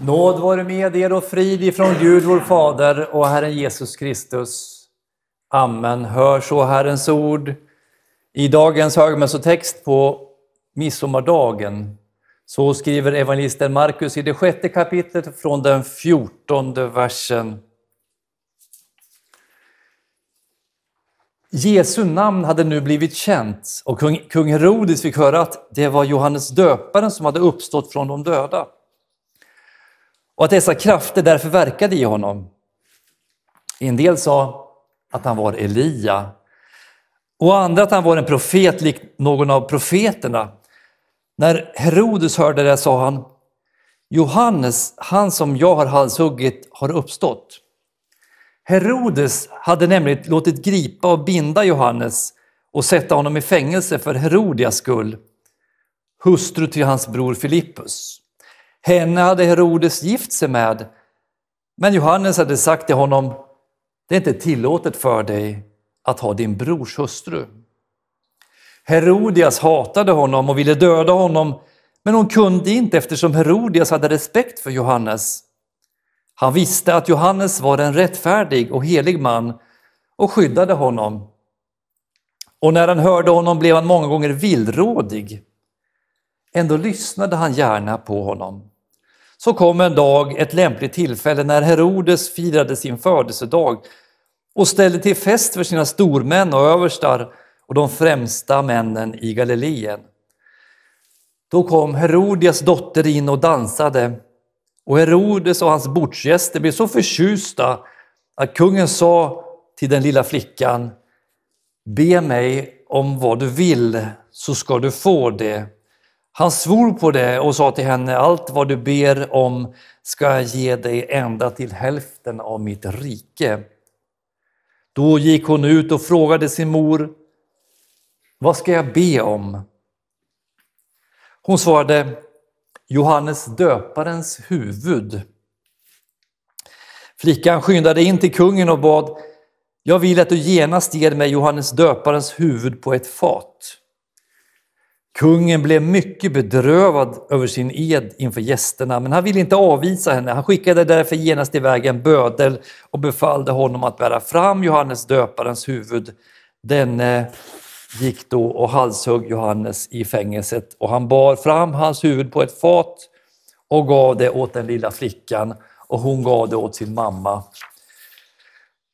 Nåd vare med er och frid ifrån Gud vår Fader och Herren Jesus Kristus. Amen. Hör så Herrens ord i dagens högmässotext på midsommardagen. Så skriver evangelisten Markus i det sjätte kapitlet från den fjortonde versen. Jesu namn hade nu blivit känt och kung, kung Herodes fick höra att det var Johannes döparen som hade uppstått från de döda och att dessa krafter därför verkade i honom. En del sa att han var Elia och andra att han var en profet likt någon av profeterna. När Herodes hörde det sa han Johannes, han som jag har halshuggit, har uppstått. Herodes hade nämligen låtit gripa och binda Johannes och sätta honom i fängelse för Herodias skull, hustru till hans bror Filippus. Henne hade Herodes gift sig med, men Johannes hade sagt till honom, det är inte tillåtet för dig att ha din brors hustru. Herodias hatade honom och ville döda honom, men hon kunde inte eftersom Herodias hade respekt för Johannes. Han visste att Johannes var en rättfärdig och helig man och skyddade honom. Och när han hörde honom blev han många gånger villrådig. Ändå lyssnade han gärna på honom. Så kom en dag, ett lämpligt tillfälle, när Herodes firade sin födelsedag och ställde till fest för sina stormän och överstar och de främsta männen i Galileen. Då kom Herodias dotter in och dansade och Herodes och hans bordsgäster blev så förtjusta att kungen sa till den lilla flickan Be mig om vad du vill så ska du få det. Han svor på det och sa till henne, allt vad du ber om ska jag ge dig ända till hälften av mitt rike. Då gick hon ut och frågade sin mor, vad ska jag be om? Hon svarade, Johannes döparens huvud. Flickan skyndade in till kungen och bad, jag vill att du genast ger mig Johannes döparens huvud på ett fat. Kungen blev mycket bedrövad över sin ed inför gästerna, men han ville inte avvisa henne. Han skickade därför genast iväg en bödel och befallde honom att bära fram Johannes döparens huvud. Denne eh, gick då och halshögg Johannes i fängelset och han bar fram hans huvud på ett fat och gav det åt den lilla flickan och hon gav det åt sin mamma.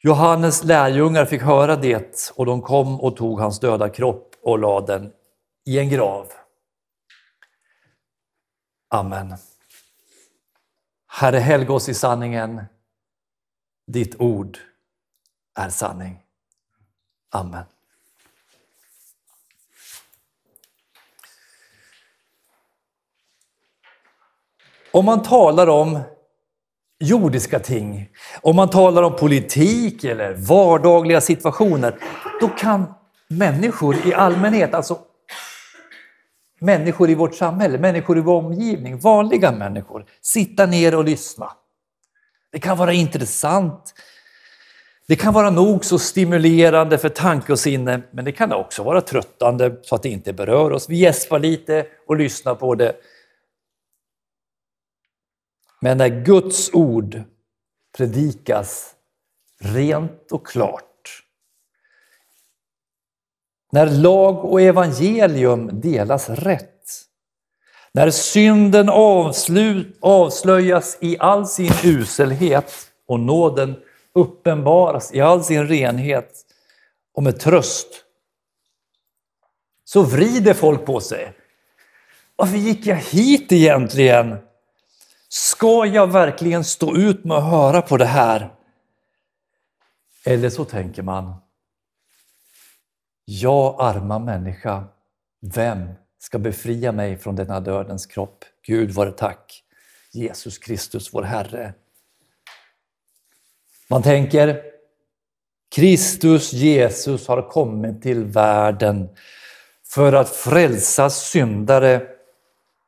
Johannes lärjungar fick höra det och de kom och tog hans döda kropp och lade den i en grav. Amen. Herre, helga oss i sanningen. Ditt ord är sanning. Amen. Om man talar om jordiska ting, om man talar om politik eller vardagliga situationer, då kan människor i allmänhet, alltså människor i vårt samhälle, människor i vår omgivning, vanliga människor, sitta ner och lyssna. Det kan vara intressant, det kan vara nog så stimulerande för tanke och sinne, men det kan också vara tröttande så att det inte berör oss. Vi gäspar lite och lyssnar på det. Men när Guds ord predikas rent och klart när lag och evangelium delas rätt. När synden avslöjas i all sin uselhet och nåden uppenbaras i all sin renhet och med tröst. Så vrider folk på sig. Varför gick jag hit egentligen? Ska jag verkligen stå ut med att höra på det här? Eller så tänker man, jag, arma människa, vem ska befria mig från denna dödens kropp? Gud vare tack, Jesus Kristus, vår Herre. Man tänker, Kristus Jesus har kommit till världen för att frälsa syndare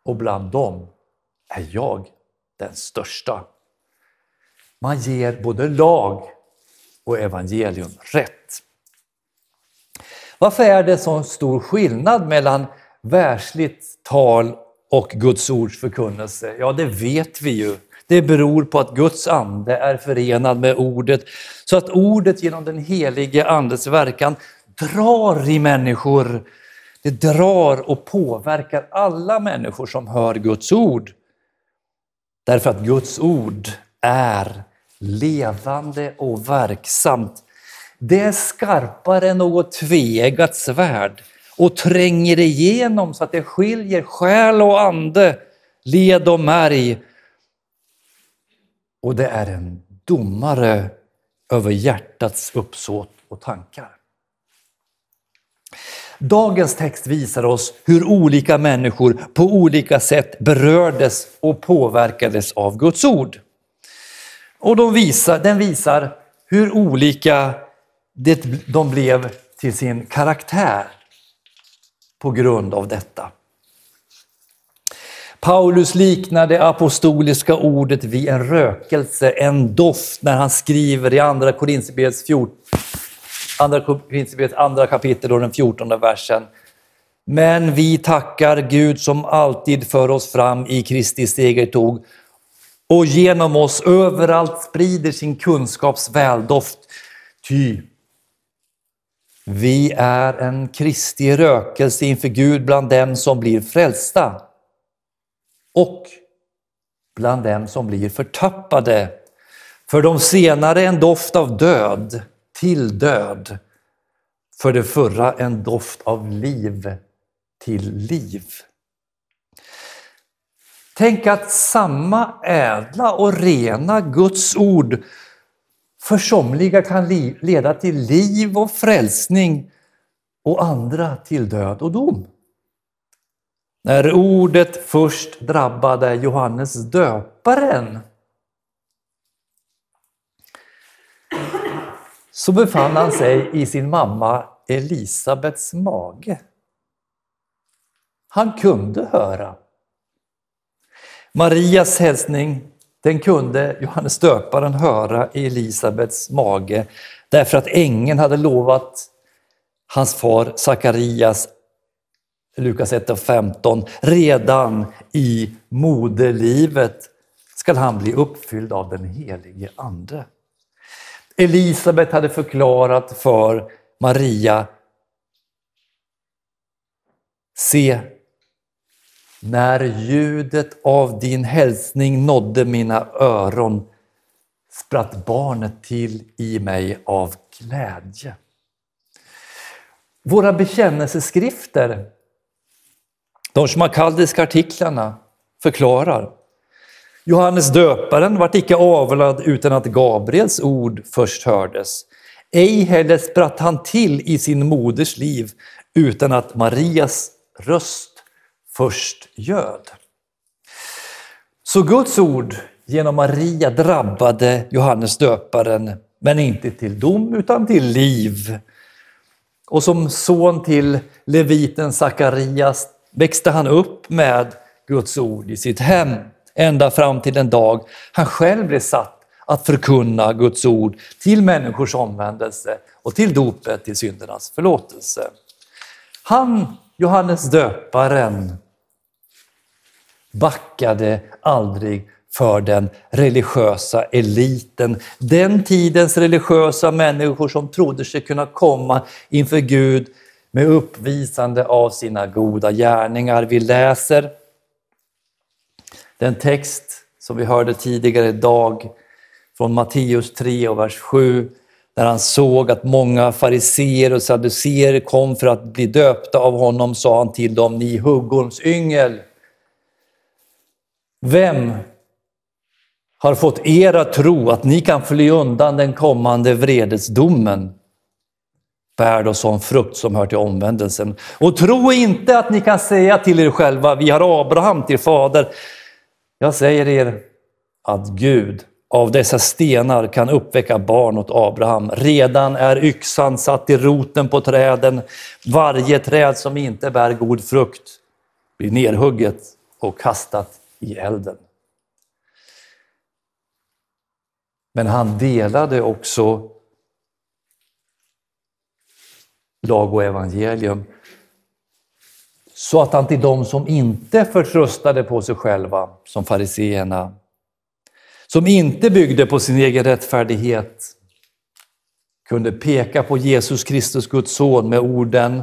och bland dem är jag den största. Man ger både lag och evangelium rätt. Varför är det så stor skillnad mellan världsligt tal och Guds ords förkunnelse? Ja, det vet vi ju. Det beror på att Guds ande är förenad med ordet, så att ordet genom den helige andes verkan drar i människor. Det drar och påverkar alla människor som hör Guds ord. Därför att Guds ord är levande och verksamt. Det är skarpare än något tveeggat svärd och tränger igenom så att det skiljer själ och ande, led och märg. Och det är en domare över hjärtats uppsåt och tankar. Dagens text visar oss hur olika människor på olika sätt berördes och påverkades av Guds ord. Och de visar, den visar hur olika det, de blev till sin karaktär på grund av detta. Paulus liknar det apostoliska ordet vid en rökelse, en doft, när han skriver i Andra Korinthierbrevets andra, andra kapitel och den fjortonde versen. Men vi tackar Gud som alltid för oss fram i Kristi segertåg och genom oss överallt sprider sin kunskaps väldoft. Ty vi är en Kristi rökelse inför Gud bland dem som blir frälsta och bland dem som blir förtappade. För de senare en doft av död till död, för det förra en doft av liv till liv. Tänk att samma ädla och rena Guds ord för somliga kan leda till liv och frälsning och andra till död och dom. När ordet först drabbade Johannes döparen så befann han sig i sin mamma Elisabets mage. Han kunde höra. Marias hälsning den kunde Johannes döparen höra i Elisabets mage därför att ängeln hade lovat hans far Sakarias, Lukas 1.15, redan i moderlivet skall han bli uppfylld av den helige Ande. Elisabet hade förklarat för Maria, se, när ljudet av din hälsning nådde mina öron spratt barnet till i mig av glädje. Våra bekännelseskrifter, de schmakaldiska artiklarna, förklarar Johannes döparen vart icke avlad utan att Gabriels ord först hördes. Ej heller spratt han till i sin moders liv utan att Marias röst först göd. Så Guds ord genom Maria drabbade Johannes döparen, men inte till dom utan till liv. Och som son till leviten Sakarias växte han upp med Guds ord i sitt hem ända fram till den dag han själv blev satt att förkunna Guds ord till människors omvändelse och till dopet till syndernas förlåtelse. Han, Johannes döparen, backade aldrig för den religiösa eliten. Den tidens religiösa människor som trodde sig kunna komma inför Gud med uppvisande av sina goda gärningar. Vi läser den text som vi hörde tidigare idag från Matteus 3 och vers 7 när han såg att många fariseer och saduceer kom för att bli döpta av honom sa han till dem, ni huggorms yngel. Vem har fått er att tro att ni kan fly undan den kommande vredesdomen? Bär då sån frukt som hör till omvändelsen. Och tro inte att ni kan säga till er själva, vi har Abraham till fader. Jag säger er att Gud av dessa stenar kan uppväcka barn åt Abraham. Redan är yxan satt i roten på träden. Varje träd som inte bär god frukt blir nerhugget och kastat i elden. Men han delade också lag och evangelium så att han till dem som inte förtröstade på sig själva, som fariseerna, som inte byggde på sin egen rättfärdighet, kunde peka på Jesus Kristus, Guds son, med orden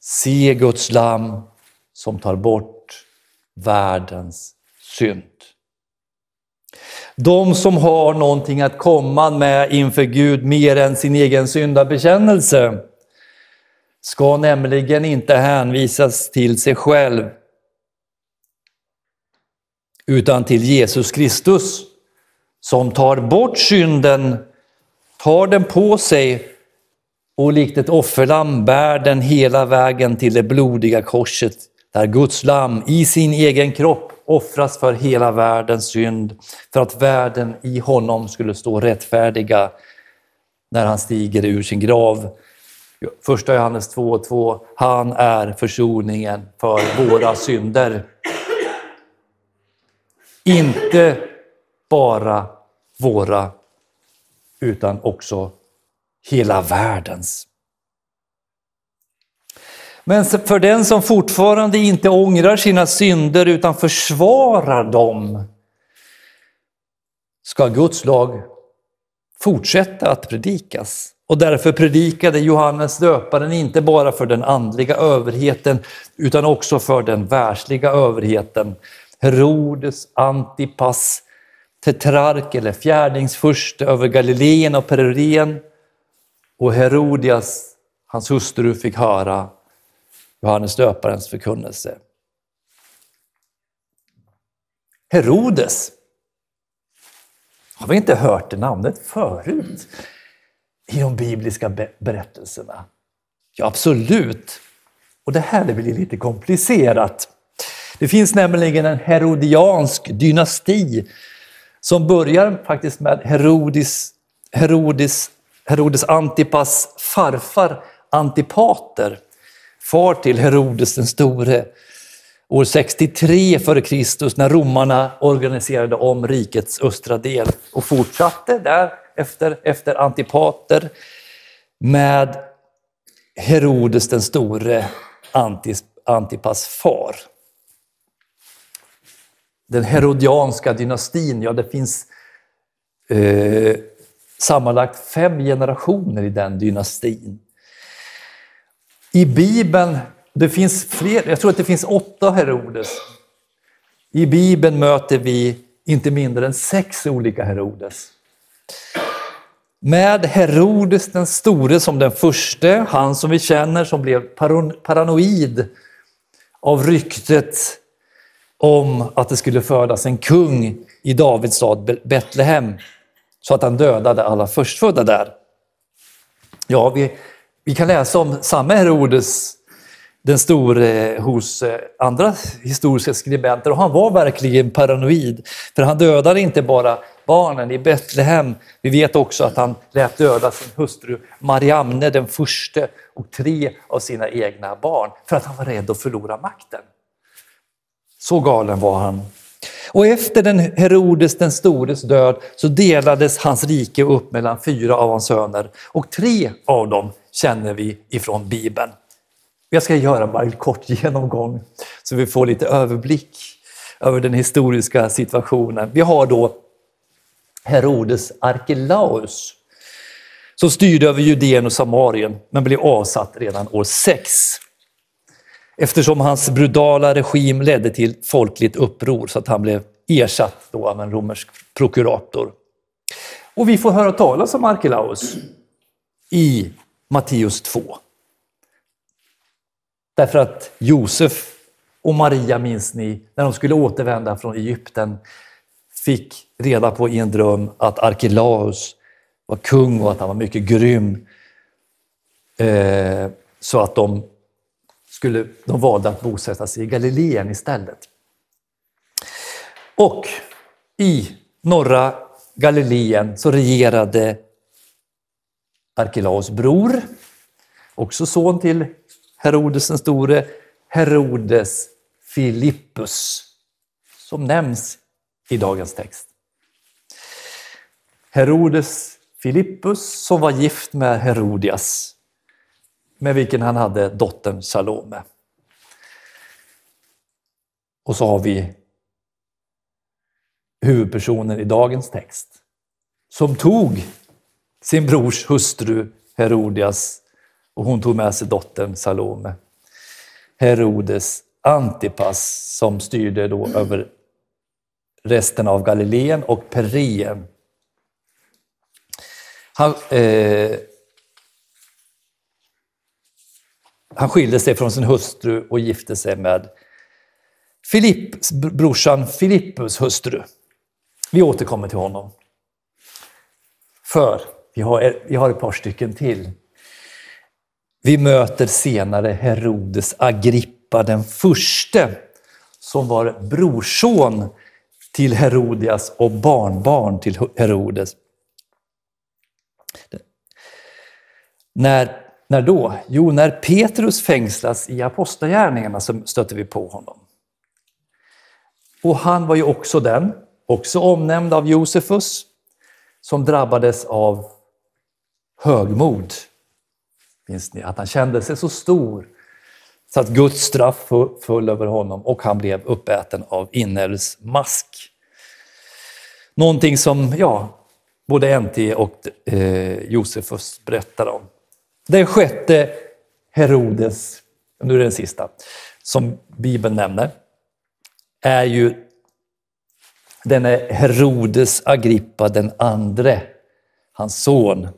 Se Guds lam som tar bort världens synd. De som har någonting att komma med inför Gud mer än sin egen syndabekännelse ska nämligen inte hänvisas till sig själv utan till Jesus Kristus som tar bort synden, tar den på sig och likt ett offerlamm bär den hela vägen till det blodiga korset där Guds lamm i sin egen kropp offras för hela världens synd, för att världen i honom skulle stå rättfärdiga när han stiger ur sin grav. Första Johannes 2.2. Han är försoningen för våra synder. Inte bara våra, utan också hela världens. Men för den som fortfarande inte ångrar sina synder utan försvarar dem ska Guds lag fortsätta att predikas. Och därför predikade Johannes döparen inte bara för den andliga överheten utan också för den världsliga överheten. Herodes Antipas, tetrark eller fjärdingsfurste över Galileen och Perurien. och Herodias, hans hustru, fick höra Johannes döparens förkunnelse. Herodes, har vi inte hört det namnet förut i de bibliska berättelserna? Ja, absolut. Och det här blir lite komplicerat. Det finns nämligen en herodiansk dynasti som börjar faktiskt med Herodis, Herodis, Herodes Antipas farfar Antipater far till Herodes den store år 63 f.Kr. när romarna organiserade om rikets östra del och fortsatte där efter, efter Antipater med Herodes den store, Antipas far. Den herodianska dynastin, ja det finns eh, sammanlagt fem generationer i den dynastin. I Bibeln, det finns fler, jag tror att det finns åtta Herodes. I Bibeln möter vi inte mindre än sex olika Herodes. Med Herodes den store som den första, han som vi känner som blev paranoid av ryktet om att det skulle födas en kung i Davids stad Betlehem, så att han dödade alla förstfödda där. Ja, vi vi kan läsa om samma Herodes den store eh, hos eh, andra historiska skribenter och han var verkligen paranoid. För han dödade inte bara barnen i Betlehem, vi vet också att han lät döda sin hustru Mariamne den förste och tre av sina egna barn för att han var rädd att förlora makten. Så galen var han. Och efter den Herodes den stores död så delades hans rike upp mellan fyra av hans söner och tre av dem känner vi ifrån Bibeln. Jag ska göra bara en kort genomgång så vi får lite överblick över den historiska situationen. Vi har då Herodes Arkelaus som styrde över Judeen och Samarien men blev avsatt redan år 6 eftersom hans brutala regim ledde till folkligt uppror så att han blev ersatt då av en romersk prokurator. Och vi får höra talas om Arkelaus i Matteus 2. Därför att Josef och Maria, minns ni, när de skulle återvända från Egypten fick reda på i en dröm att Arkelaus var kung och att han var mycket grym. Eh, så att de, skulle, de valde att bosätta sig i Galileen istället. Och i norra Galileen så regerade Arkelaus bror, också son till Herodes den store, Herodes Filippus, som nämns i dagens text. Herodes Filippus som var gift med Herodias, med vilken han hade dottern Salome. Och så har vi huvudpersonen i dagens text. Som tog sin brors hustru Herodias och hon tog med sig dottern Salome. Herodes Antipas som styrde då över resten av Galileen och Perien. Han, eh, han skilde sig från sin hustru och gifte sig med Filipp, brorsan Filippus hustru. Vi återkommer till honom. För vi har, vi har ett par stycken till. Vi möter senare Herodes Agrippa den förste som var brorson till Herodias och barnbarn till Herodes. När, när då? Jo, när Petrus fängslas i Apostlagärningarna så stöter vi på honom. Och han var ju också den, också omnämnd av Josefus, som drabbades av högmod. Minns ni? Att han kände sig så stor så att Guds straff föll över honom och han blev uppäten av inälvsmask. Någonting som ja, både NT och eh, Josefus berättar om. Den sjätte Herodes, nu är det den sista, som Bibeln nämner, är ju denne Herodes Agrippa den andre, hans son,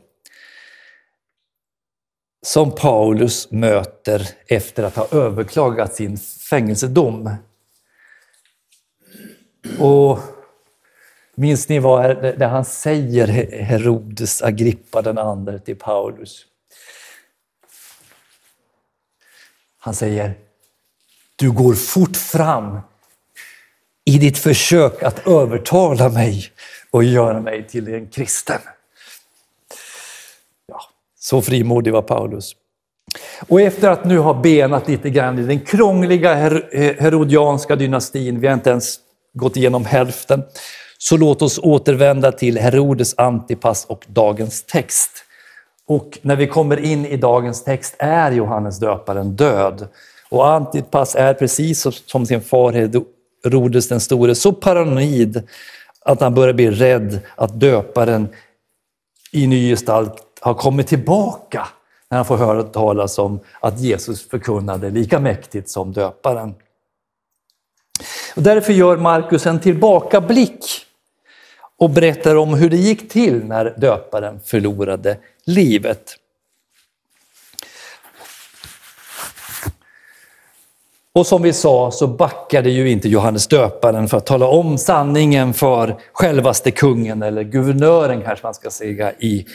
som Paulus möter efter att ha överklagat sin fängelsedom. Och Minns ni vad det han säger, Herodes Agrippa den andre till Paulus? Han säger, du går fort fram i ditt försök att övertala mig och göra mig till en kristen. Så frimodig var Paulus. Och efter att nu ha benat lite grann i den krångliga herodianska dynastin, vi har inte ens gått igenom hälften, så låt oss återvända till Herodes Antipas och dagens text. Och när vi kommer in i dagens text är Johannes döparen död. Och Antipas är precis som sin far Herodes den store så paranoid att han börjar bli rädd att döparen i ny gestalt har kommit tillbaka när han får höra talas om att Jesus förkunnade lika mäktigt som döparen. Och därför gör Markus en tillbakablick och berättar om hur det gick till när döparen förlorade livet. Och som vi sa så backade ju inte Johannes döparen för att tala om sanningen för självaste kungen, eller guvernören kanske man ska säga, i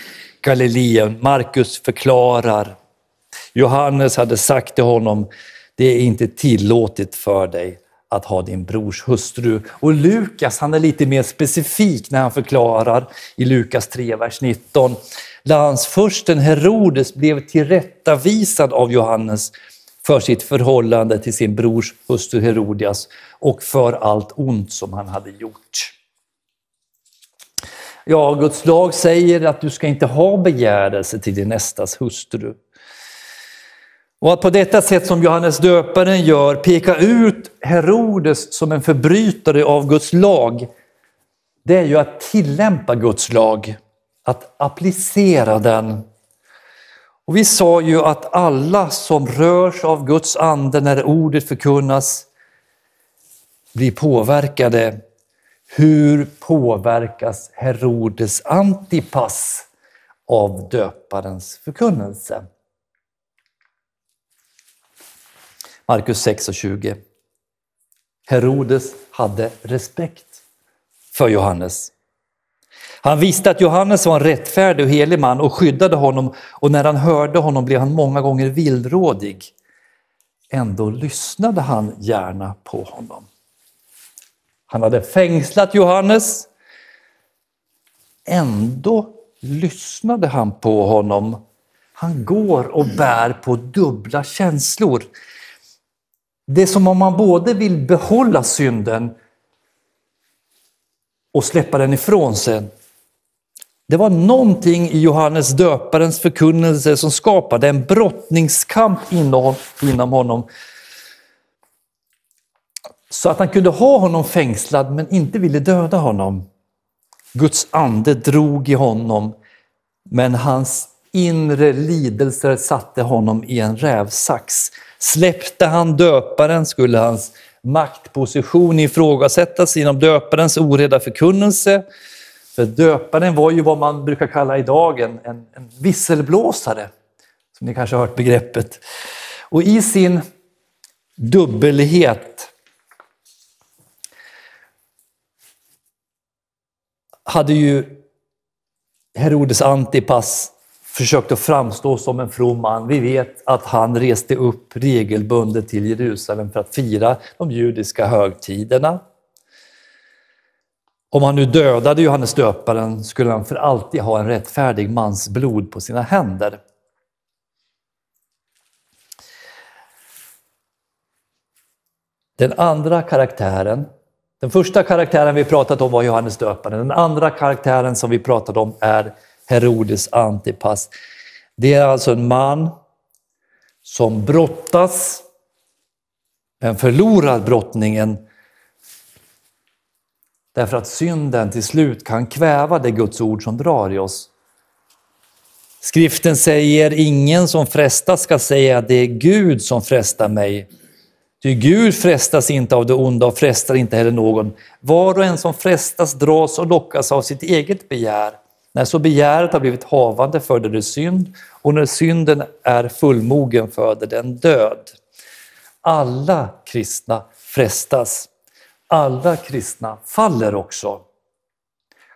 Galileen. Markus förklarar. Johannes hade sagt till honom, det är inte tillåtet för dig att ha din brors hustru. Och Lukas han är lite mer specifik när han förklarar i Lukas 3, vers 19. Landsfursten Herodes blev tillrättavisad av Johannes för sitt förhållande till sin brors hustru Herodias och för allt ont som han hade gjort. Ja, Guds lag säger att du ska inte ha begärelse till din nästas hustru. Och att på detta sätt som Johannes döparen gör peka ut Herodes som en förbrytare av Guds lag, det är ju att tillämpa Guds lag, att applicera den. Och vi sa ju att alla som rörs av Guds ande när ordet förkunnas blir påverkade. Hur påverkas Herodes Antipas av döparens förkunnelse? Markus 6 och 20. Herodes hade respekt för Johannes. Han visste att Johannes var en rättfärdig och helig man och skyddade honom och när han hörde honom blev han många gånger villrådig. Ändå lyssnade han gärna på honom. Han hade fängslat Johannes. Ändå lyssnade han på honom. Han går och bär på dubbla känslor. Det är som om man både vill behålla synden och släppa den ifrån sig. Det var någonting i Johannes döparens förkunnelse som skapade en brottningskamp inom honom så att han kunde ha honom fängslad men inte ville döda honom. Guds ande drog i honom, men hans inre lidelser satte honom i en rävsax. Släppte han döparen skulle hans maktposition ifrågasättas genom döparens oreda förkunnelse. För döparen var ju vad man brukar kalla idag en, en, en visselblåsare, som ni kanske har hört begreppet. Och i sin dubbelhet hade ju Herodes Antipas försökt att framstå som en from man. Vi vet att han reste upp regelbundet till Jerusalem för att fira de judiska högtiderna. Om han nu dödade Johannes döparen skulle han för alltid ha en rättfärdig mans blod på sina händer. Den andra karaktären, den första karaktären vi pratat om var Johannes döparen. Den andra karaktären som vi pratade om är Herodes Antipas. Det är alltså en man som brottas, men förlorar brottningen därför att synden till slut kan kväva det Guds ord som drar i oss. Skriften säger ingen som frestas ska säga det är Gud som frestar mig. Ty Gud frestas inte av det onda och frestar inte heller någon. Var och en som frestas dras och lockas av sitt eget begär. När så begäret har blivit havande föder det synd och när synden är fullmogen föder den död. Alla kristna frestas. Alla kristna faller också.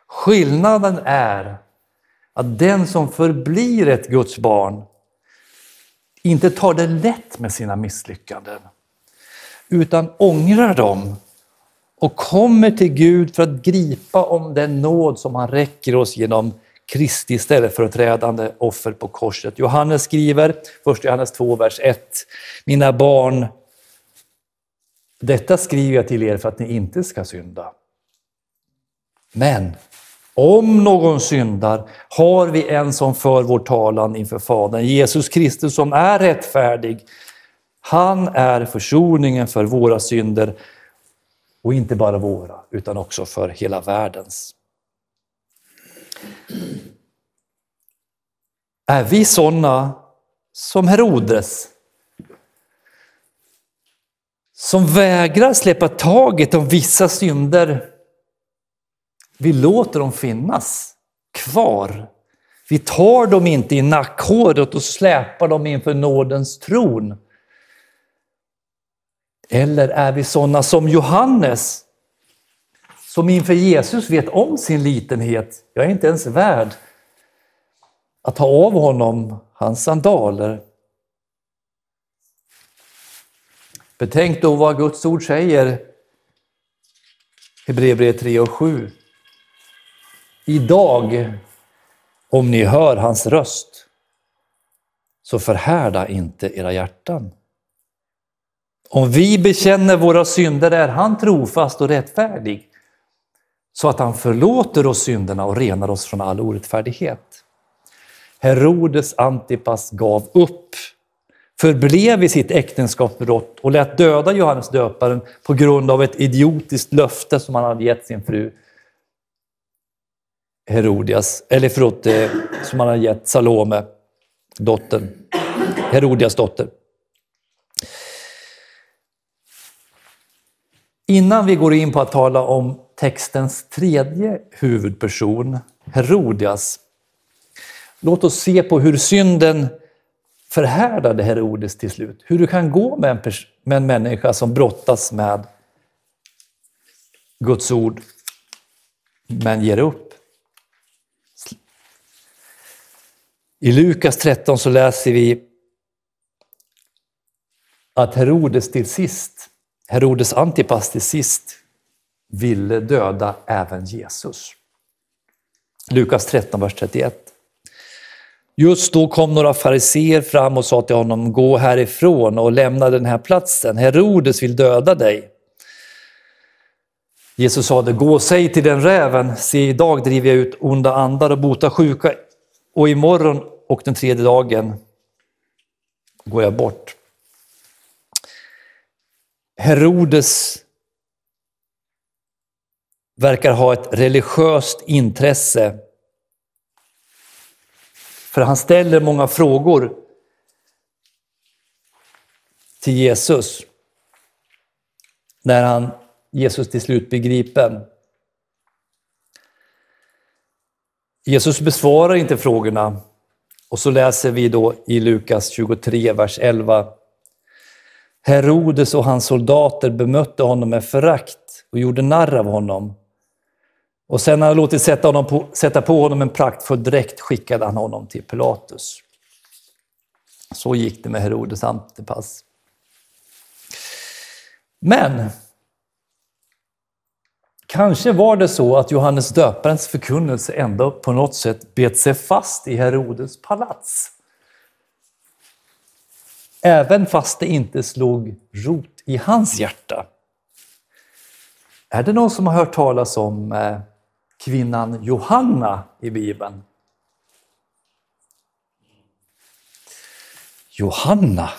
Skillnaden är att den som förblir ett Guds barn inte tar det lätt med sina misslyckanden utan ångrar dem och kommer till Gud för att gripa om den nåd som han räcker oss genom Kristi ställföreträdande offer på korset. Johannes skriver, 1 Johannes 2, vers 1. Mina barn, detta skriver jag till er för att ni inte ska synda. Men om någon syndar har vi en som för vår talan inför Fadern, Jesus Kristus som är rättfärdig. Han är försoningen för våra synder och inte bara våra, utan också för hela världens. Är vi sådana som Herodes? Som vägrar släppa taget om vissa synder. Vi låter dem finnas kvar. Vi tar dem inte i nackhåret och släpar dem inför nådens tron. Eller är vi sådana som Johannes, som inför Jesus vet om sin litenhet. Jag är inte ens värd att ta av honom hans sandaler. Betänk då vad Guds ord säger, Hebreerbrevet 3 och 7. Idag, om ni hör hans röst, så förhärda inte era hjärtan. Om vi bekänner våra synder är han trofast och rättfärdig så att han förlåter oss synderna och renar oss från all orättfärdighet. Herodes Antipas gav upp, förblev i sitt äktenskapsbrott och lät döda Johannes döparen på grund av ett idiotiskt löfte som han hade gett sin fru Herodias, eller förlåt, eh, som han hade gett Salome, dottern, Herodias dotter. Innan vi går in på att tala om textens tredje huvudperson, Herodias, låt oss se på hur synden förhärdade Herodes till slut. Hur det kan gå med en, med en människa som brottas med Guds ord, men ger upp. I Lukas 13 så läser vi att Herodes till sist Herodes Antipas till sist ville döda även Jesus. Lukas 13, vers 31. Just då kom några fariseer fram och sa till honom, gå härifrån och lämna den här platsen. Herodes vill döda dig. Jesus sade, gå och säg till den räven, se idag driver jag ut onda andar och botar sjuka och imorgon och den tredje dagen går jag bort. Herodes verkar ha ett religiöst intresse. För han ställer många frågor till Jesus när han, Jesus till slut begripen. Jesus besvarar inte frågorna och så läser vi då i Lukas 23, vers 11. Herodes och hans soldater bemötte honom med förakt och gjorde narr av honom. Och sen när han låtit sätta, honom på, sätta på honom en praktfull dräkt skickade han honom till Pilatus. Så gick det med Herodes Antipas. Men kanske var det så att Johannes döparens förkunnelse ändå på något sätt bet sig fast i Herodes palats. Även fast det inte slog rot i hans hjärta. Är det någon som har hört talas om eh, kvinnan Johanna i Bibeln? Johanna.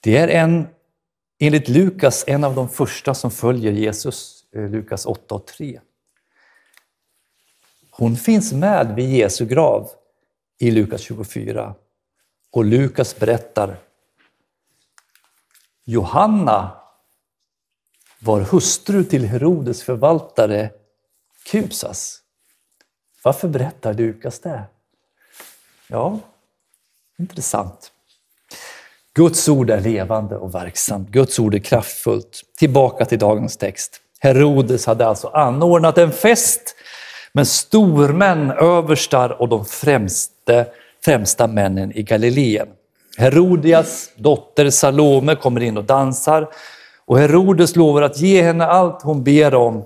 Det är en, enligt Lukas en av de första som följer Jesus, eh, Lukas 8 och 3. Hon finns med vid Jesu grav i Lukas 24. Och Lukas berättar Johanna var hustru till Herodes förvaltare Kusas. Varför berättar Lukas det? Ja, intressant. Guds ord är levande och verksamt. Guds ord är kraftfullt. Tillbaka till dagens text. Herodes hade alltså anordnat en fest med stormän, överstar och de främste främsta männen i Galileen. Herodias dotter Salome kommer in och dansar och Herodes lovar att ge henne allt hon ber om.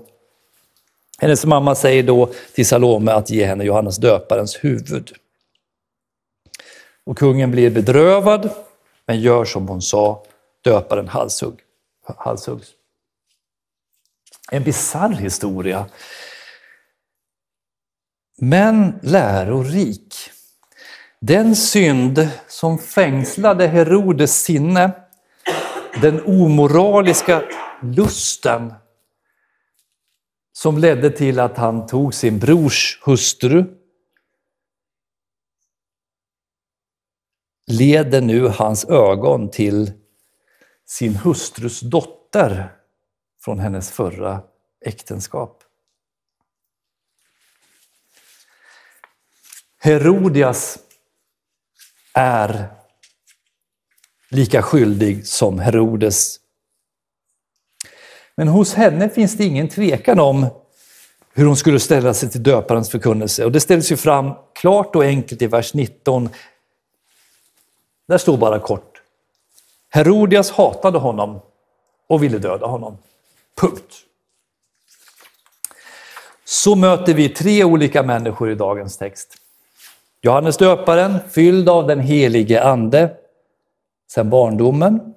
Hennes mamma säger då till Salome att ge henne Johannes döparens huvud. Och kungen blir bedrövad men gör som hon sa, döparen halshugg, halshuggs. En bisarr historia. Men lärorik. Den synd som fängslade Herodes sinne, den omoraliska lusten som ledde till att han tog sin brors hustru leder nu hans ögon till sin hustrus dotter från hennes förra äktenskap. Herodias är lika skyldig som Herodes. Men hos henne finns det ingen tvekan om hur hon skulle ställa sig till döparens förkunnelse. Och det ställs ju fram klart och enkelt i vers 19. Där står bara kort. Herodias hatade honom och ville döda honom. Punkt. Så möter vi tre olika människor i dagens text. Johannes döparen, fylld av den helige Ande sedan barndomen,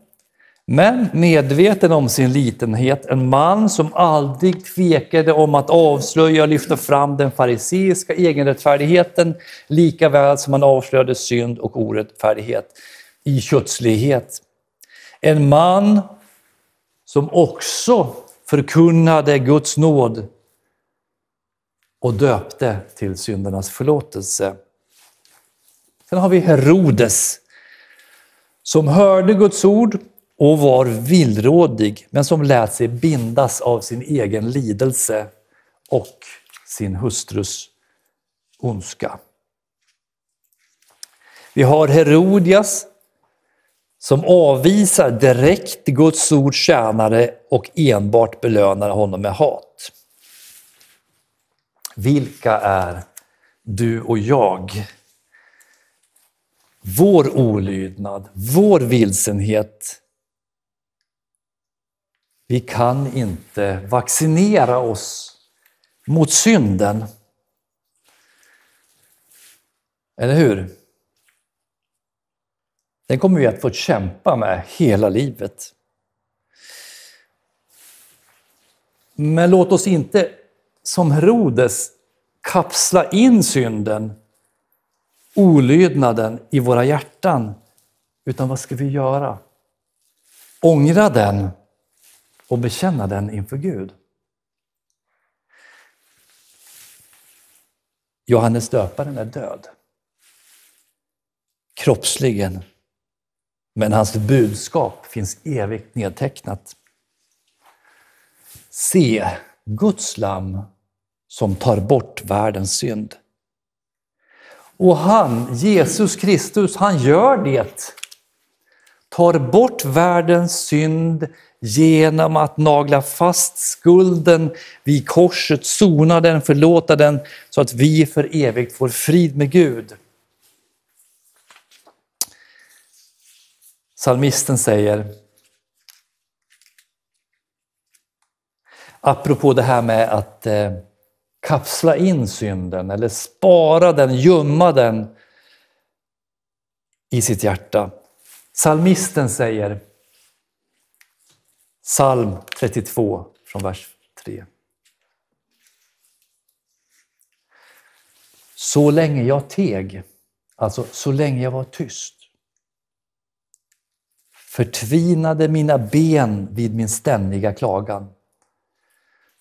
men medveten om sin litenhet, en man som aldrig tvekade om att avslöja och lyfta fram den fariseiska egenrättfärdigheten, lika väl som han avslöjade synd och orättfärdighet i kötslighet. En man som också förkunnade Guds nåd och döpte till syndernas förlåtelse. Sen har vi Herodes som hörde Guds ord och var villrådig, men som lät sig bindas av sin egen lidelse och sin hustrus ondska. Vi har Herodias som avvisar direkt Guds ords tjänare och enbart belönar honom med hat. Vilka är du och jag? Vår olydnad, vår vilsenhet. Vi kan inte vaccinera oss mot synden. Eller hur? Den kommer vi att få kämpa med hela livet. Men låt oss inte som Herodes kapsla in synden, olydnaden i våra hjärtan. Utan vad ska vi göra? Ångra den och bekänna den inför Gud. Johannes döparen är död. Kroppsligen. Men hans budskap finns evigt nedtecknat. Se, Guds lam som tar bort världens synd. Och han, Jesus Kristus, han gör det. Tar bort världens synd genom att nagla fast skulden vid korset, sona den, förlåta den, så att vi för evigt får frid med Gud. Salmisten säger, apropå det här med att eh, kapsla in synden eller spara den, gömma den i sitt hjärta. Salmisten säger, psalm 32 från vers 3. Så länge jag teg, alltså så länge jag var tyst, förtvinade mina ben vid min ständiga klagan.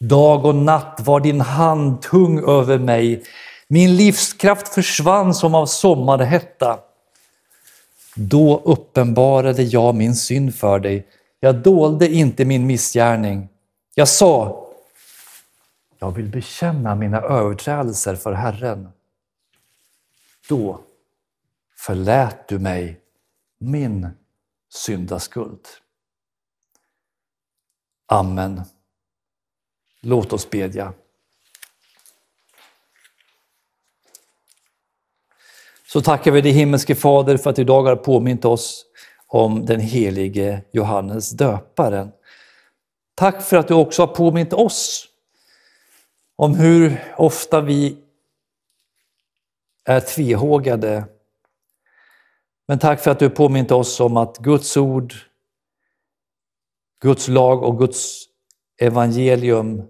Dag och natt var din hand tung över mig. Min livskraft försvann som av sommarhetta. Då uppenbarade jag min synd för dig. Jag dolde inte min missgärning. Jag sa, jag vill bekänna mina överträdelser för Herren. Då förlät du mig min syndaskuld. Amen. Låt oss bedja. Så tackar vi dig himmelske Fader för att du idag har påmint oss om den helige Johannes döparen. Tack för att du också har påmint oss om hur ofta vi är tvehågade. Men tack för att du påmint oss om att Guds ord, Guds lag och Guds evangelium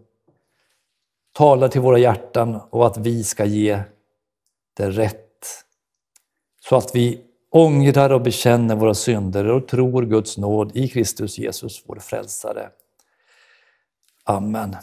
talar till våra hjärtan och att vi ska ge det rätt. Så att vi ångrar och bekänner våra synder och tror Guds nåd i Kristus Jesus, vår frälsare. Amen.